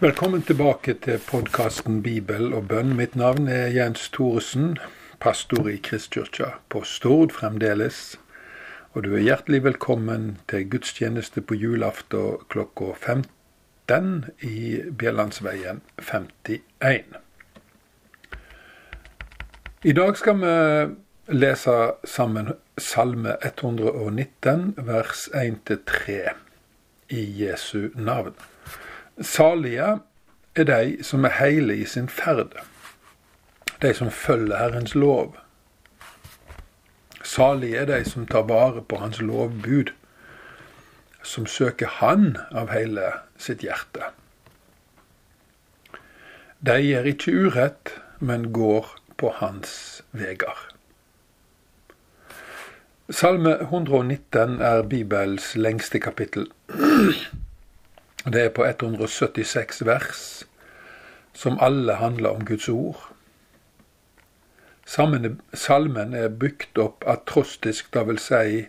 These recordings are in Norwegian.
Velkommen tilbake til podkasten Bibel og bønn. Mitt navn er Jens Thoresen, pastor i Kristkirka på Stord fremdeles. Og du er hjertelig velkommen til gudstjeneste på julaften klokka 15 i Bjellandsveien 51. I dag skal vi lese sammen Salme 119, vers 1-3 i Jesu navn. Salige er de som er heile i sin ferd, de som følger Herrens lov. Salige er de som tar vare på Hans lovbud, som søker Han av hele sitt hjerte. De gjør ikke urett, men går på Hans veger. Salme 119 er Bibels lengste kapittel. Det er på 176 vers, som alle handler om Guds ord. Salmen er bygd opp atrostisk, vil si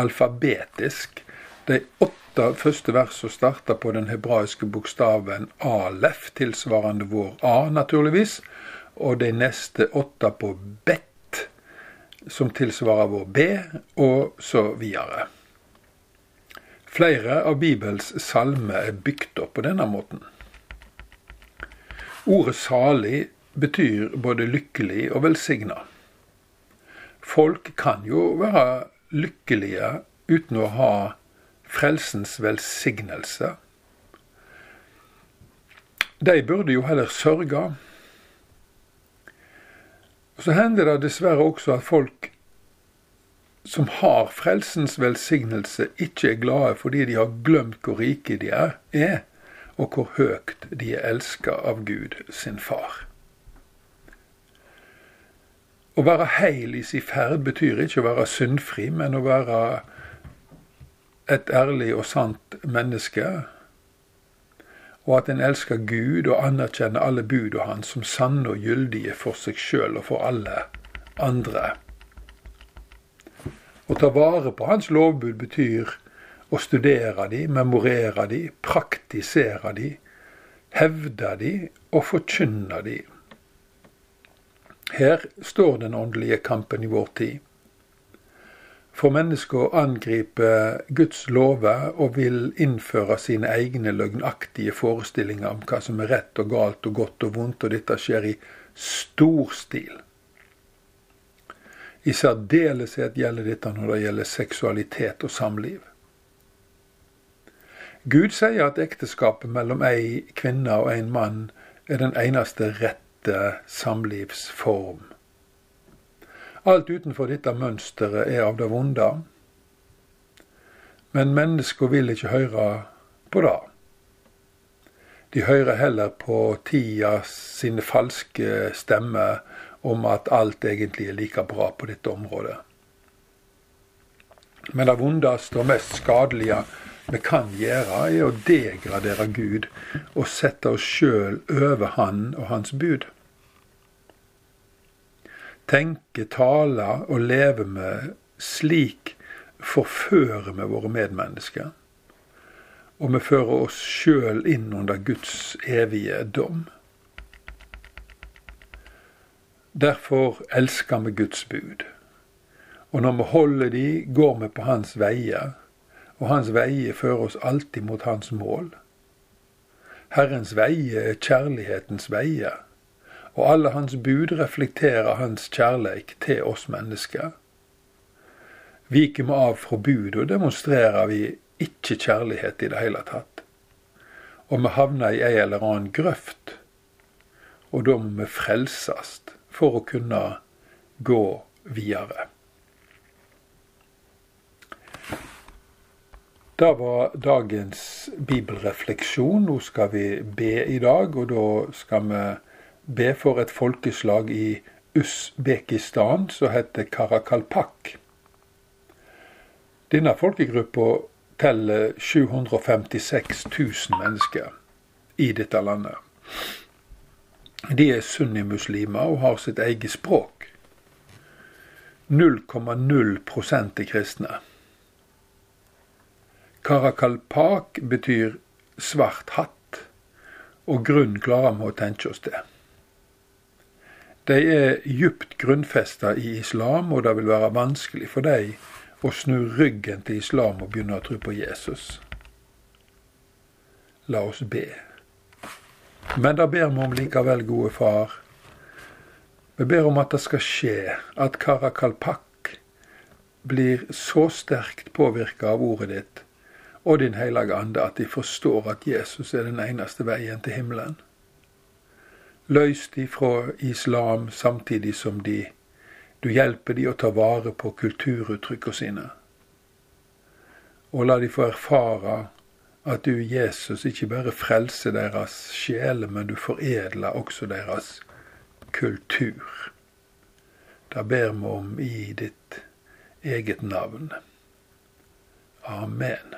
alfabetisk. De åtte første versene starter på den hebraiske bokstaven alef, tilsvarende vår A, naturligvis, og de neste åtte på bet, som tilsvarer vår B, og så videre. Flere av Bibels salmer er bygd opp på denne måten. Ordet salig betyr både lykkelig og velsigna. Folk kan jo være lykkelige uten å ha frelsens velsignelse. De burde jo heller sørge. Så hender det dessverre også at folk som har frelsens velsignelse, ikke er glade fordi de har glemt hvor rike de er, og hvor høyt de er elska av Gud, sin far. Å være heil i sin ferd betyr ikke å være syndfri, men å være et ærlig og sant menneske. Og at en elsker Gud og anerkjenner alle budene hans som sanne og gyldige for seg sjøl og for alle andre. Å ta vare på hans lovbud betyr å studere de, memorere de, praktisere de, hevde de og forkynne de. Her står den åndelige kampen i vår tid. For mennesker angripe Guds lover og vil innføre sine egne løgnaktige forestillinger om hva som er rett og galt og godt og vondt, og dette skjer i stor stil. I særdeleshet gjelder dette når det gjelder seksualitet og samliv. Gud sier at ekteskapet mellom ei kvinne og en mann er den eneste rette samlivsform. Alt utenfor dette mønsteret er av det vonde. Men mennesker vil ikke høre på det. De hører heller på tida sine falske stemmer om at alt egentlig er like bra på dette området. Men det vondeste og mest skadelige vi kan gjøre, er å degradere Gud og sette oss sjøl over Han og Hans bud. Tenke, tale og leve med slik forfører vi våre medmennesker. Og vi fører oss sjøl inn under Guds evige dom. Derfor elsker vi Guds bud. Og når vi holder de, går vi på Hans veier, og Hans veier fører oss alltid mot Hans mål. Herrens veier er kjærlighetens veier, og alle Hans bud reflekterer Hans kjærleik til oss mennesker. Viker vi av fra budet, demonstrerer vi ikke kjærlighet i det hele tatt. Og vi havner i ei eller annen grøft, og da må vi frelses for å kunne gå videre. Det var dagens bibelrefleksjon. Nå skal vi be i dag, og da skal vi be for et folkeslag i Usbekistan som heter Karakalpak. Denne folkegruppa teller 756 000 mennesker i dette landet. De er sunnimuslimer og har sitt eget språk. 0,0 er kristne. Karakalpak betyr svart hatt, og grunn klarer vi å tenke oss det. De er djupt grunnfesta i islam, og det vil være vanskelig for dem å snu ryggen til islam og begynne å tro på Jesus. La oss be. Men da ber vi om likevel, gode far. Vi ber om at det skal skje, at Karakalpak blir så sterkt påvirka av ordet ditt og Din hellige ande at de forstår at Jesus er den eneste veien til himmelen Løs de fra islam samtidig som de, du hjelper de å ta vare på kulturuttrykkene sine. Og la de få erfare at du, Jesus, ikke bare frelser deres sjeler, men du foredler også deres kultur. Det ber vi om i ditt eget navn. Amen.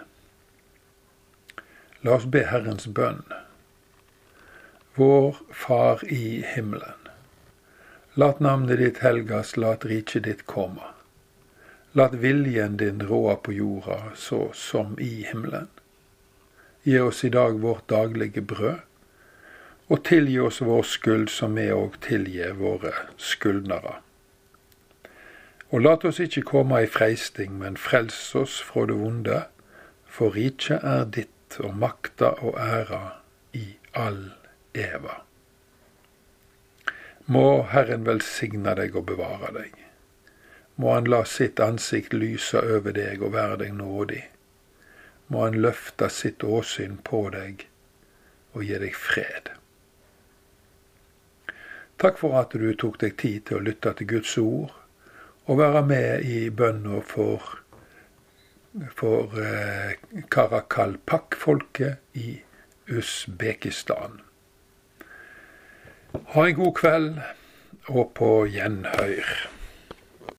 La oss be Herrens bønn. Vår Far i himmelen. Lat navnet ditt helgas, lat riket ditt komme. Lat viljen din råde på jorda så som i himmelen. Gi oss i dag vårt daglige brød, og tilgi oss vår skyld som vi òg tilgir våre skyldnere. Og lat oss ikke komme i freisting, men frels oss fra det vonde, for riket er ditt, og makta og æra i all Eva. Må Herren velsigne deg og bevare deg. Må Han la sitt ansikt lyse over deg og være deg nådig. Må Han løfte sitt åsyn på deg og gi deg fred. Takk for at du tok deg tid til å lytte til Guds ord og være med i bønna for, for eh, Karakalpak-folket i Usbekistan. Ha en god kveld, og på gjenhør.